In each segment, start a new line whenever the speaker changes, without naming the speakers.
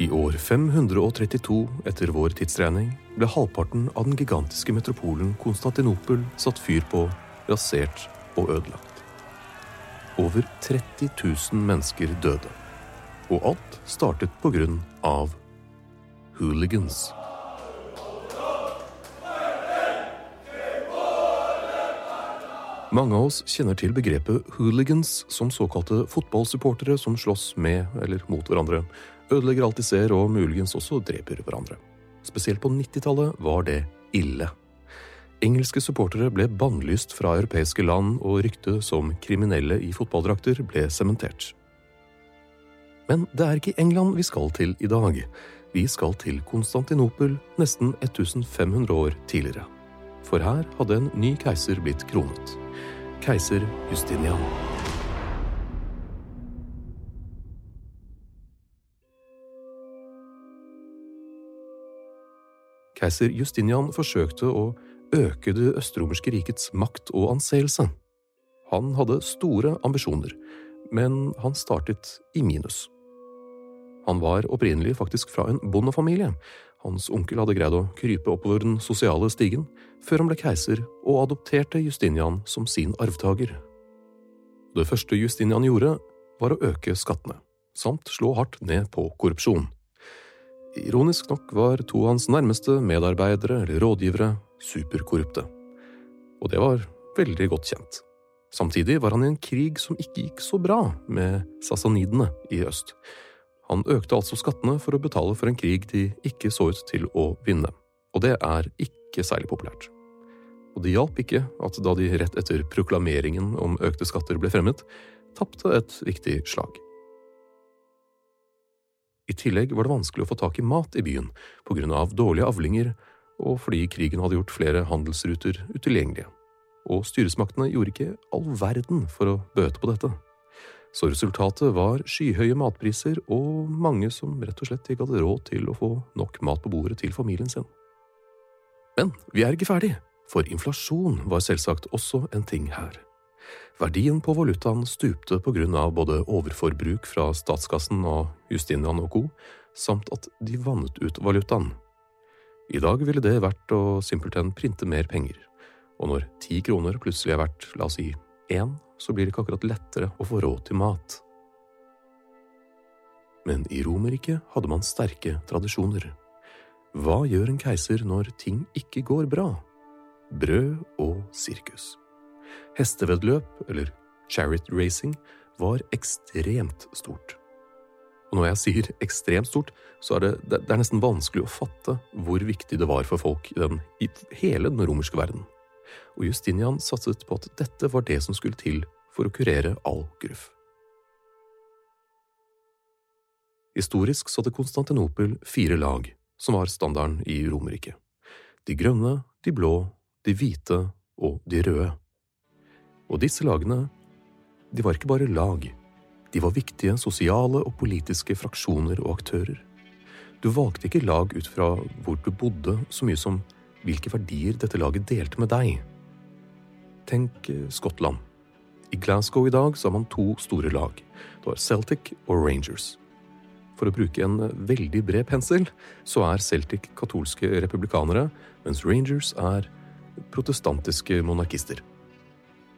I år 532 etter vår tidsregning ble halvparten av den gigantiske metropolen Konstantinopel satt fyr på, rasert og ødelagt. Over 30 000 mennesker døde. Og alt startet på grunn av hooligans. Mange av oss kjenner til begrepet hooligans som såkalte fotballsupportere som slåss med eller mot hverandre, ødelegger alt de ser og muligens også dreper hverandre. Spesielt på 90-tallet var det ille. Engelske supportere ble bannlyst fra europeiske land, og ryktet som kriminelle i fotballdrakter ble sementert. Men det er ikke England vi skal til i dag. Vi skal til Konstantinopel nesten 1500 år tidligere. For her hadde en ny keiser blitt kronet. Keiser Justinian. Keiser Justinian forsøkte å øke det østromerske rikets makt og anseelse. Han hadde store ambisjoner, men han startet i minus. Han var opprinnelig faktisk fra en bondefamilie. Hans onkel hadde greid å krype oppover den sosiale stigen før han ble keiser og adopterte Justinian som sin arvtaker. Det første Justinian gjorde, var å øke skattene, samt slå hardt ned på korrupsjon. Ironisk nok var to av hans nærmeste medarbeidere eller rådgivere superkorrupte. Og det var veldig godt kjent. Samtidig var han i en krig som ikke gikk så bra med sassanidene i øst. Han økte altså skattene for å betale for en krig de ikke så ut til å vinne. Og det er ikke særlig populært. Og det hjalp ikke at da de rett etter proklameringen om økte skatter ble fremmet, tapte et viktig slag. I tillegg var det vanskelig å få tak i mat i byen på grunn av dårlige avlinger og fordi krigen hadde gjort flere handelsruter utilgjengelige. og styresmaktene gjorde ikke all verden for å bøte på dette. Så resultatet var skyhøye matpriser og mange som rett og slett ikke hadde råd til å få nok mat på bordet til familien sin. Men vi er ikke ferdig, for inflasjon var selvsagt også en ting her. Verdien på valutaen stupte på grunn av både overforbruk fra statskassen og Justinian og co., samt at de vannet ut valutaen. I dag ville det vært å simpelthen printe mer penger, og når ti kroner plutselig er verdt, la oss si, én, så blir det ikke akkurat lettere å få råd til mat. Men i Romerriket hadde man sterke tradisjoner. Hva gjør en keiser når ting ikke går bra? Brød og sirkus. Hestevedløp, eller chariot racing, var ekstremt stort. Og når jeg sier ekstremt stort, så er det, det, er nesten vanskelig å fatte hvor viktig det var for folk i, den, i hele den romerske verden. Og Justinian satset på at dette var det som skulle til for å kurere all gruff. Historisk så hadde Konstantinopel fire lag, som var standarden i Romerriket. De grønne, de blå, de hvite og de røde. Og disse lagene, de var ikke bare lag, de var viktige sosiale og politiske fraksjoner og aktører. Du valgte ikke lag ut fra hvor du bodde, så mye som hvilke verdier dette laget delte med deg. Tenk eh, Skottland. I Glasgow i dag så har man to store lag. Det var Celtic og Rangers. For å bruke en eh, veldig bred pensel, så er Celtic katolske republikanere, mens Rangers er protestantiske monarkister.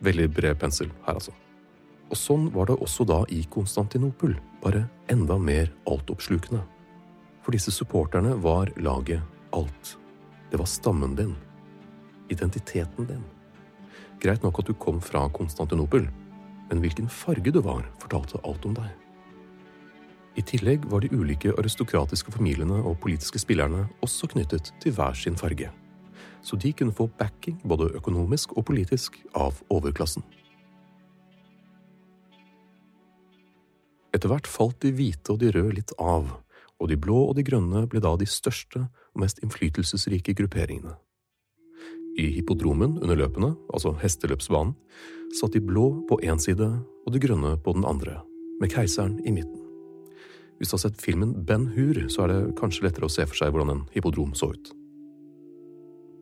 Veldig bred pensel her, altså. Og sånn var det også da i Konstantinopel, bare enda mer altoppslukende. For disse supporterne var laget alt. Det var stammen din. Identiteten din. Greit nok at du kom fra Konstantinopel, men hvilken farge du var, fortalte alt om deg. I tillegg var de ulike aristokratiske familiene og politiske spillerne også knyttet til hver sin farge, så de kunne få backing både økonomisk og politisk av overklassen. Etter hvert falt de hvite og de røde litt av, og de blå og de grønne ble da de største og mest innflytelsesrike grupperingene. I hippodromen under løpene, altså hesteløpsbanen, satt de blå på én side og de grønne på den andre, med keiseren i midten. Hvis du har sett filmen Ben Hur, så er det kanskje lettere å se for seg hvordan en hippodrom så ut.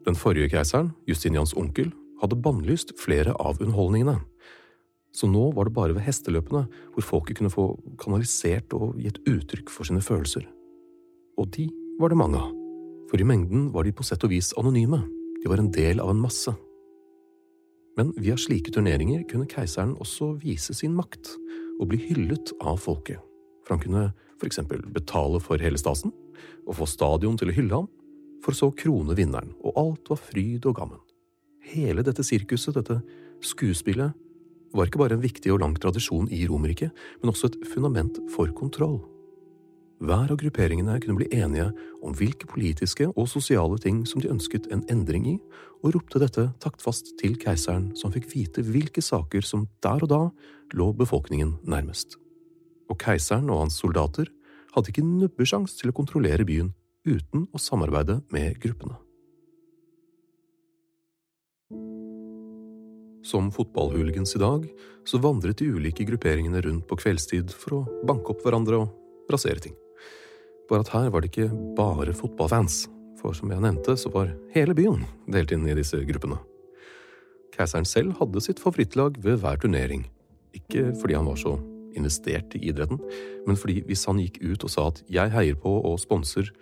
Den forrige keiseren, Justinians onkel, hadde bannlyst flere av underholdningene, så nå var det bare ved hesteløpene hvor folket kunne få kanalisert og gitt uttrykk for sine følelser. Og de var det mange av, for i mengden var de på sett og vis anonyme, de var en del av en masse. Men via slike turneringer kunne keiseren også vise sin makt og bli hyllet av folket, for han kunne for eksempel betale for hele stasen og få stadion til å hylle ham, for så krone vinneren, og alt var fryd og gammen. Hele dette sirkuset, dette skuespillet, var ikke bare en viktig og lang tradisjon i Romerriket, men også et fundament for kontroll. Hver av grupperingene kunne bli enige om hvilke politiske og sosiale ting som de ønsket en endring i, og ropte dette taktfast til keiseren, som fikk vite hvilke saker som der og da lå befolkningen nærmest. Og keiseren og hans soldater hadde ikke nubbesjans til å kontrollere byen uten å samarbeide med gruppene. Som fotballhooligans i dag, så vandret de ulike grupperingene rundt på kveldstid for å banke opp hverandre og rasere ting. Bare at her var det ikke bare fotballfans, for som jeg nevnte, så var hele byen delt inn i disse gruppene. Keiseren selv hadde sitt favorittlag ved hver turnering, ikke fordi han var så investert i idretten, men fordi hvis han gikk ut og sa at jeg heier på og sponser,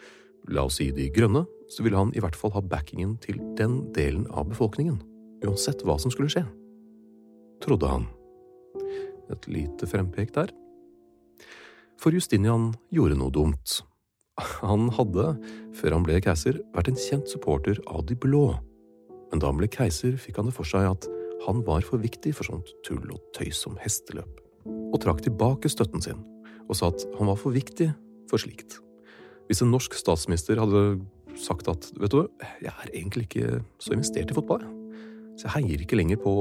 la oss si de grønne, så ville han i hvert fall ha backingen til den delen av befolkningen uansett hva som skulle skje. Trodde han. Et lite frempek der. For Justinian gjorde noe dumt. Han hadde, før han ble keiser, vært en kjent supporter av de blå. Men da han ble keiser, fikk han det for seg at han var for viktig for sånt tull og tøys som hesteløp, og trakk tilbake støtten sin, og sa at han var for viktig for slikt. Hvis en norsk statsminister hadde sagt at vet du, jeg er egentlig ikke så investert i fotball, så jeg heier ikke lenger på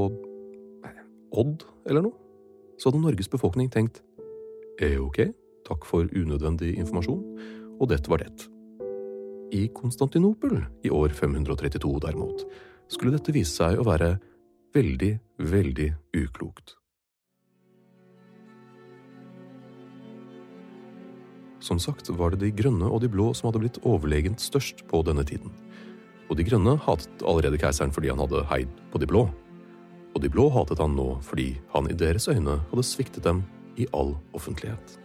Odd eller noe. Så hadde Norges befolkning tenkt eh, ok, takk for unødvendig informasjon, og dette var det. I Konstantinopel i år 532, derimot, skulle dette vise seg å være veldig, veldig uklokt. Som sagt var det de grønne og de blå som hadde blitt overlegent størst på denne tiden. Og de grønne hatet allerede keiseren fordi han hadde heid på de blå. Og de blå hatet han nå fordi han i deres øyne hadde sviktet dem i all offentlighet.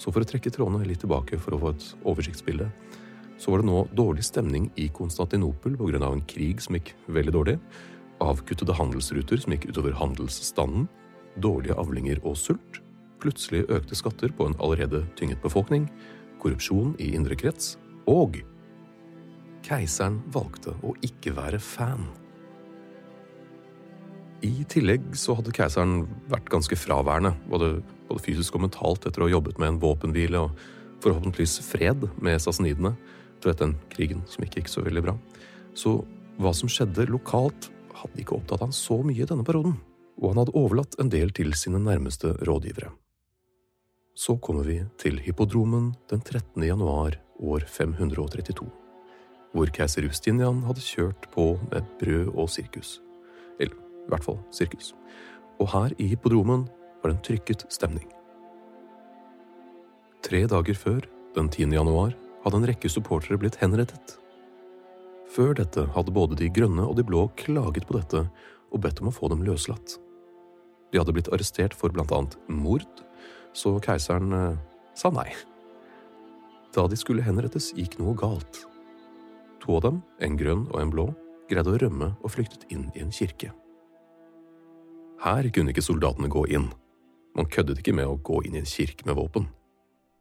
Så for å trekke trådene litt tilbake for å få et oversiktsbilde, så var det nå dårlig stemning i Konstantinopel pga. en krig som gikk veldig dårlig, avkuttede handelsruter som gikk utover handelsstanden, dårlige avlinger og sult, plutselig økte skatter på en allerede tynget befolkning, korrupsjon i indre krets, og keiseren valgte å ikke være fan. I tillegg så hadde keiseren vært ganske fraværende, både, både fysisk og mentalt, etter å ha jobbet med en våpenhvile og forhåpentligvis fred med sassenidene etter den krigen som ikke gikk så veldig bra. Så hva som skjedde lokalt, hadde ikke opptatt han så mye i denne perioden, og han hadde overlatt en del til sine nærmeste rådgivere. Så kommer vi til hippodromen den 13. januar år 532, hvor keiser Justinian hadde kjørt på med brød og sirkus. Eller i hvert fall sirkus. Og her i hippodromen var det en trykket stemning. Tre dager før, den 10. januar, hadde en rekke supportere blitt henrettet. Før dette hadde både de grønne og de blå klaget på dette og bedt om å få dem løslatt. De hadde blitt arrestert for blant annet mord, så keiseren eh, sa nei. Da de skulle henrettes, gikk noe galt. To av dem, en grønn og en blå, greide å rømme og flyktet inn i en kirke. Her kunne ikke soldatene gå inn. Man køddet ikke med å gå inn i en kirke med våpen.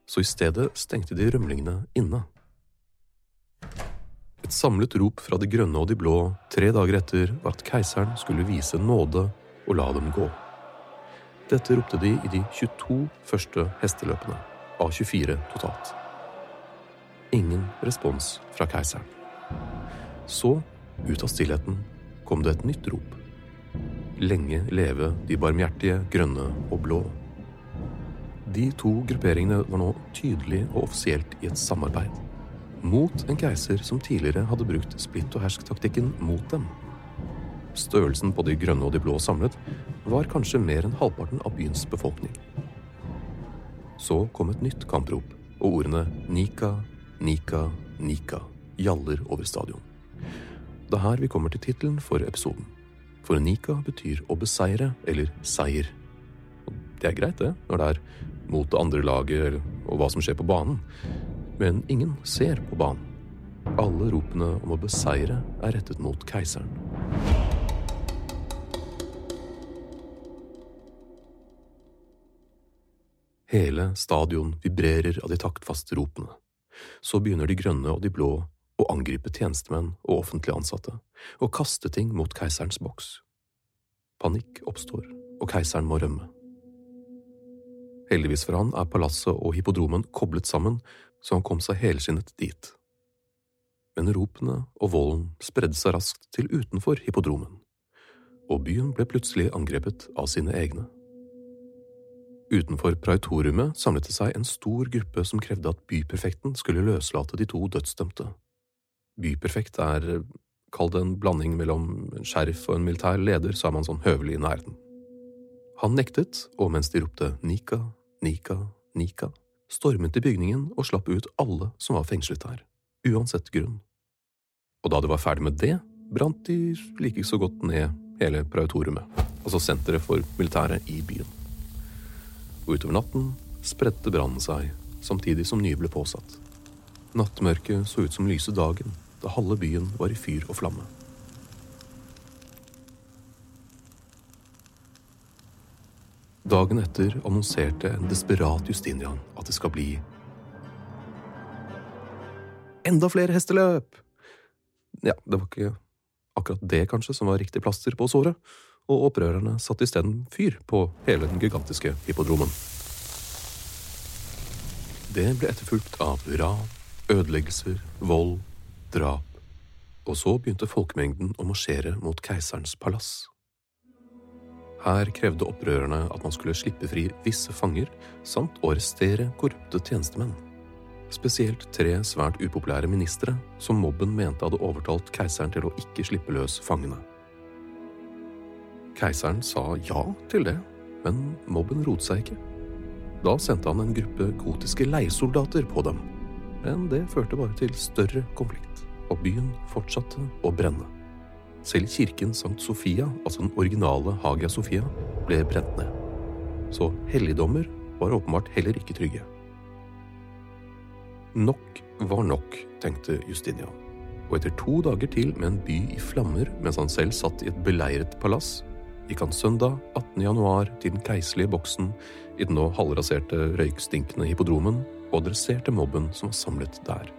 Så i stedet stengte de rømlingene inne. Et samlet rop fra de grønne og de blå tre dager etter var at keiseren skulle vise nåde og la dem gå. Dette ropte de i de 22 første hesteløpene, av 24 totalt. Ingen respons fra keiseren. Så, ut av stillheten, kom det et nytt rop. Lenge leve de barmhjertige grønne og blå. De to grupperingene var nå tydelig og offisielt i et samarbeid. Mot en keiser som tidligere hadde brukt splitt og hersk-taktikken mot dem. Størrelsen på de grønne og de blå samlet var kanskje mer enn halvparten av byens befolkning. Så kom et nytt kamprop, og ordene Nika, Nika, Nika gjaller over stadion. Det er her vi kommer til tittelen for episoden. For Nika betyr å beseire eller seier. Det er greit, det, når det er mot det andre laget og hva som skjer på banen. Men ingen ser på banen. Alle ropene om å beseire er rettet mot keiseren. Hele stadion vibrerer av de taktfaste ropene. Så begynner de grønne og de blå å angripe tjenestemenn og offentlig ansatte, og kaste ting mot keiserens boks. Panikk oppstår, og keiseren må rømme. Heldigvis for han er palasset og hippodromen koblet sammen, så han kom seg helskinnet dit. Men ropene og volden spredde seg raskt til utenfor hippodromen, og byen ble plutselig angrepet av sine egne. Utenfor praetoriumet samlet det seg en stor gruppe som krevde at byperfekten skulle løslate de to dødsdømte. Byperfekt er, kall det en blanding mellom en sheriff og en militær leder, er man sånn høvelig i nærheten. Han nektet, og mens de ropte Nika, Nika, Nika, stormet de bygningen og slapp ut alle som var fengslet der, uansett grunn. Og da de var ferdig med det, brant de like så godt ned hele praetoriumet, altså senteret for militæret i byen og utover natten spredte brannen seg samtidig som nye ble påsatt. Nattmørket så ut som lyse dagen da halve byen var i fyr og flamme. Dagen etter annonserte en desperat Justinian at det skal bli enda flere hesteløp! Ja, det var ikke akkurat det, kanskje, som var riktig plaster på såret og opprørerne satte isteden fyr på hele den gigantiske hippodromen. Det ble etterfulgt av ran, ødeleggelser, vold, drap, og så begynte folkemengden å marsjere mot keiserens palass. Her krevde opprørerne at man skulle slippe fri visse fanger, samt å arrestere korrupte tjenestemenn. Spesielt tre svært upopulære ministre som mobben mente hadde overtalt keiseren til å ikke slippe løs fangene. Keiseren sa ja til det, men mobben rotet seg ikke. Da sendte han en gruppe gotiske leiesoldater på dem, men det førte bare til større konflikt, og byen fortsatte å brenne. Selv kirken Sankt Sofia, altså den originale Hagia Sofia, ble brent ned. Så helligdommer var åpenbart heller ikke trygge. Nok var nok, tenkte Justinian, og etter to dager til med en by i flammer mens han selv satt i et beleiret palass, gikk han søndag 18. januar til den keiserlige boksen i den nå halvraserte, røykstinkende hippodromen og adresserte mobben som var samlet der.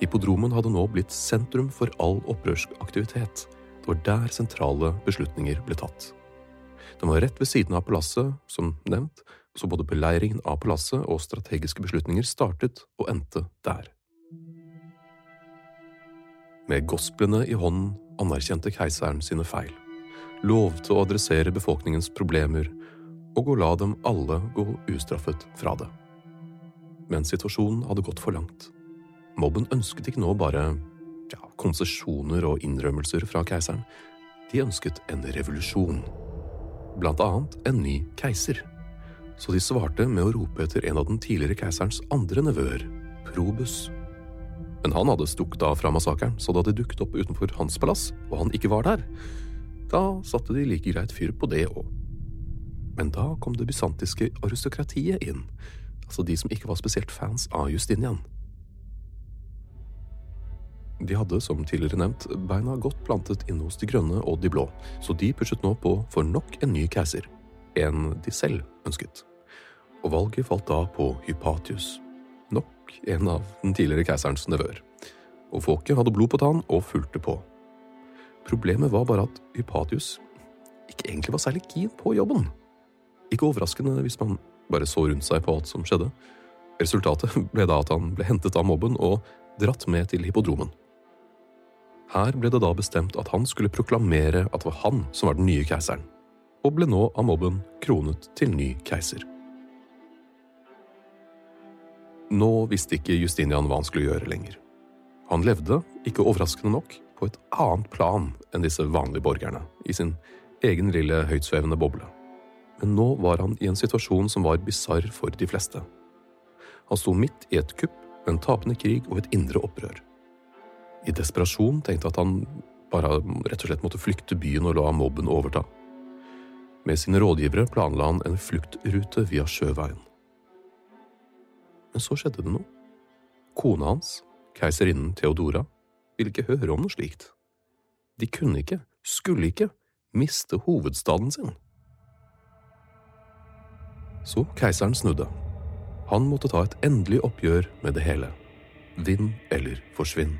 Hippodromen hadde nå blitt sentrum for all opprørsk aktivitet. Det var der sentrale beslutninger ble tatt. Den var rett ved siden av palasset, som nevnt, så både beleiringen av palasset og strategiske beslutninger startet og endte der. Med gospelene i hånden anerkjente keiseren sine feil, lovte å adressere befolkningens problemer og å la dem alle gå ustraffet fra det. Men situasjonen hadde gått for langt. Mobben ønsket ikke nå bare ja, konsesjoner og innrømmelser fra keiseren. De ønsket en revolusjon. Blant annet en ny keiser. Så de svarte med å rope etter en av den tidligere keiserens andre nevøer, Probus. Men han hadde stukket av fra massakren, så da de dukket opp utenfor hans palass, og han ikke var der, da satte de like greit fyr på det òg. Men da kom det bysantiske aristokratiet inn, altså de som ikke var spesielt fans av Justinian. De hadde, som tidligere nevnt, beina godt plantet inne hos de grønne og de blå, så de pushet nå på for nok en ny keiser, en de selv ønsket. Og valget falt da på Hypatius, nok en av den tidligere keiserens nevøer. Og folket hadde blod på tann og fulgte på. Problemet var bare at Hypatius ikke egentlig var særlig keen på jobben. Ikke overraskende hvis man bare så rundt seg på alt som skjedde. Resultatet ble da at han ble hentet av mobben og dratt med til hippodromen. Her ble det da bestemt at han skulle proklamere at det var han som var den nye keiseren, og ble nå av mobben kronet til ny keiser. Nå visste ikke Justinian hva han skulle gjøre lenger. Han levde, ikke overraskende nok, et annet plan enn disse vanlige borgerne, i sin egen lille høytsvevende boble. Men nå var han i en situasjon som var bisarr for de fleste. Han sto midt i et kupp, en tapende krig og et indre opprør. I desperasjon tenkte at han bare rett og slett måtte flykte byen og la mobben overta. Med sine rådgivere planla han en fluktrute via sjøveien. Men så skjedde det noe. Kona hans, keiserinnen Theodora, ville ikke høre om noe slikt. De kunne ikke, skulle ikke, miste hovedstaden sin. Så keiseren snudde. Han måtte ta et endelig oppgjør med det hele. Vinn eller forsvinn.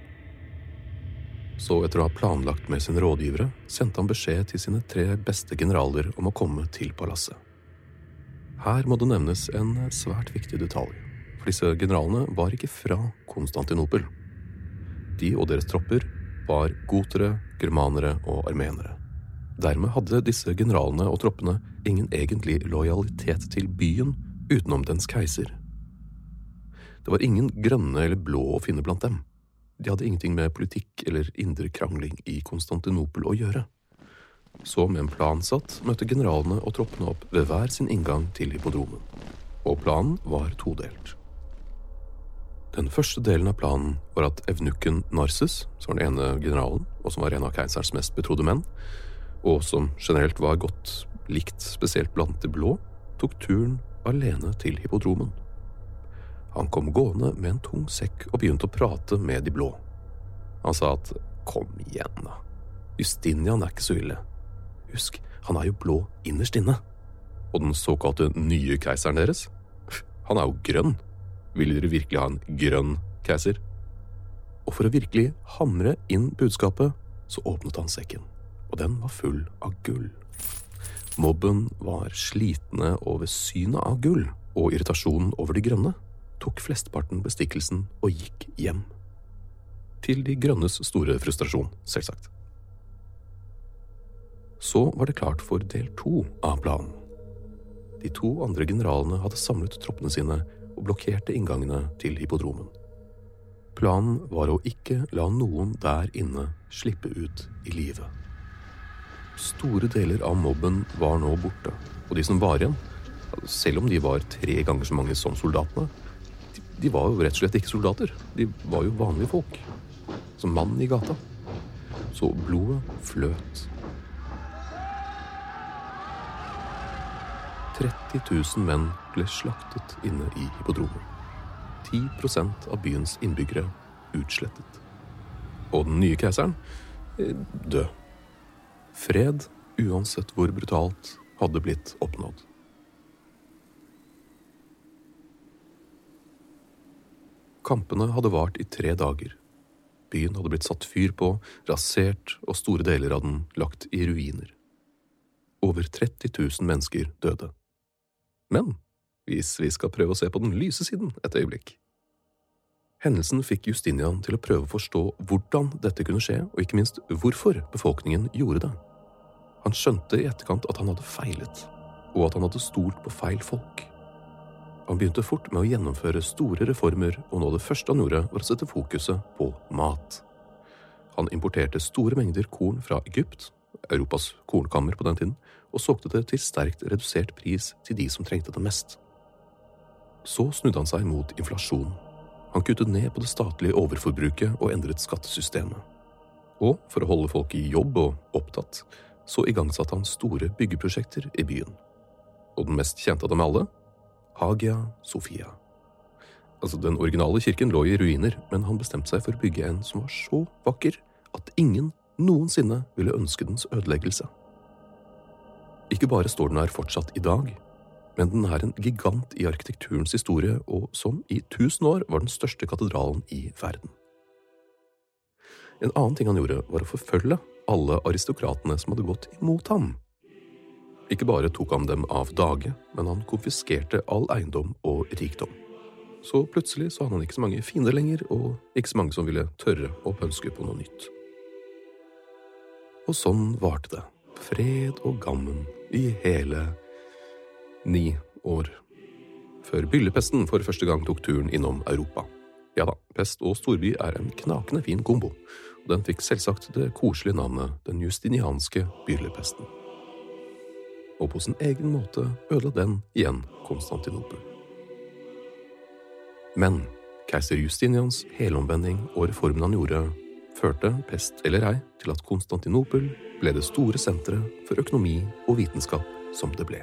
Så etter å ha planlagt med sine rådgivere, sendte han beskjed til sine tre beste generaler om å komme til palasset. Her må det nevnes en svært viktig detalj, for disse generalene var ikke fra Konstantinopel. De og deres tropper var gotere, germanere og armenere. Dermed hadde disse generalene og troppene ingen egentlig lojalitet til byen utenom dens keiser. Det var ingen grønne eller blå å finne blant dem. De hadde ingenting med politikk eller indre krangling i Konstantinopel å gjøre. Så med en plan satt møtte generalene og troppene opp ved hver sin inngang til hippodromen. Og planen var todelt. Den første delen av planen var at evnukken Narses, som var den ene generalen, og som var en av keiserens mest betrodde menn, og som generelt var godt likt spesielt blant de blå, tok turen alene til hippodromen. Han kom gående med en tung sekk og begynte å prate med de blå. Han sa at kom igjen, da. Justinian er ikke så ille. Husk, han er jo blå innerst inne. Og den såkalte nye keiseren deres? Han er jo grønn. Vil dere virkelig ha en grønn keiser? Og for å virkelig hamre inn budskapet, så åpnet han sekken, og den var full av gull. Mobben var slitne over synet av gull og irritasjonen over de grønne tok flesteparten bestikkelsen og gikk hjem. Til de grønnes store frustrasjon, selvsagt. Så var det klart for del to av planen. De to andre generalene hadde samlet troppene sine og blokkerte inngangene til hippodromen. Planen var å ikke la noen der inne slippe ut i live. Store deler av mobben var nå borte, og de som var igjen, selv om de var tre ganger så mange som soldatene, de, var jo rett og slett ikke soldater. De var jo vanlige folk. Som mann i gata. Så blodet fløt. 30 000 menn ble slaktet inne i hippodromen. 10% av byens innbyggere utslettet. Og den nye keiseren eh, død. Fred, uansett hvor brutalt, hadde blitt oppnådd. Kampene hadde vart i tre dager. Byen hadde blitt satt fyr på, rasert og store deler av den lagt i ruiner. Over 30 000 mennesker døde. Men hvis vi skal prøve å se på den lyse siden et øyeblikk Hendelsen fikk Justinian til å prøve å forstå hvordan dette kunne skje, og ikke minst hvorfor befolkningen gjorde det. Han skjønte i etterkant at han hadde feilet, og at han hadde stolt på feil folk. Han begynte fort med å gjennomføre store reformer, og nå det første han gjorde, var å sette fokuset på mat. Han importerte store mengder korn fra Egypt, Europas kornkammer på den tiden, og solgte det til sterkt redusert pris til de som trengte det mest. Så snudde han seg mot inflasjon han kuttet ned på det statlige overforbruket og endret skattesystemet. Og for å holde folk i jobb og opptatt, så igangsatte han store byggeprosjekter i byen. Og den mest kjente av dem alle? Hagia Sofia. Altså, Den originale kirken lå i ruiner, men han bestemte seg for å bygge en som var så vakker at ingen noensinne ville ønske dens ødeleggelse. Ikke bare står den her fortsatt i dag, men den er en gigant i arkitekturens historie, og som i tusen år var den største katedralen i verden. En annen ting han gjorde, var å forfølge alle aristokratene som hadde gått imot ham. Ikke bare tok han dem av dage, men han konfiskerte all eiendom og rikdom. Så plutselig så hadde han ikke så mange fiender lenger, og ikke så mange som ville tørre å pønske på noe nytt. Og sånn varte det, fred og gammen i hele ni år før byllepesten for første gang tok turen innom Europa. Ja da, pest og storby er en knakende fin kombo, og den fikk selvsagt det koselige navnet den justinianske byllepesten. Og på sin egen måte ødela den igjen Konstantinopel. Men keiser Justinians helomvending og reformen han gjorde, førte, pest eller ei, til at Konstantinopel ble det store senteret for økonomi og vitenskap som det ble.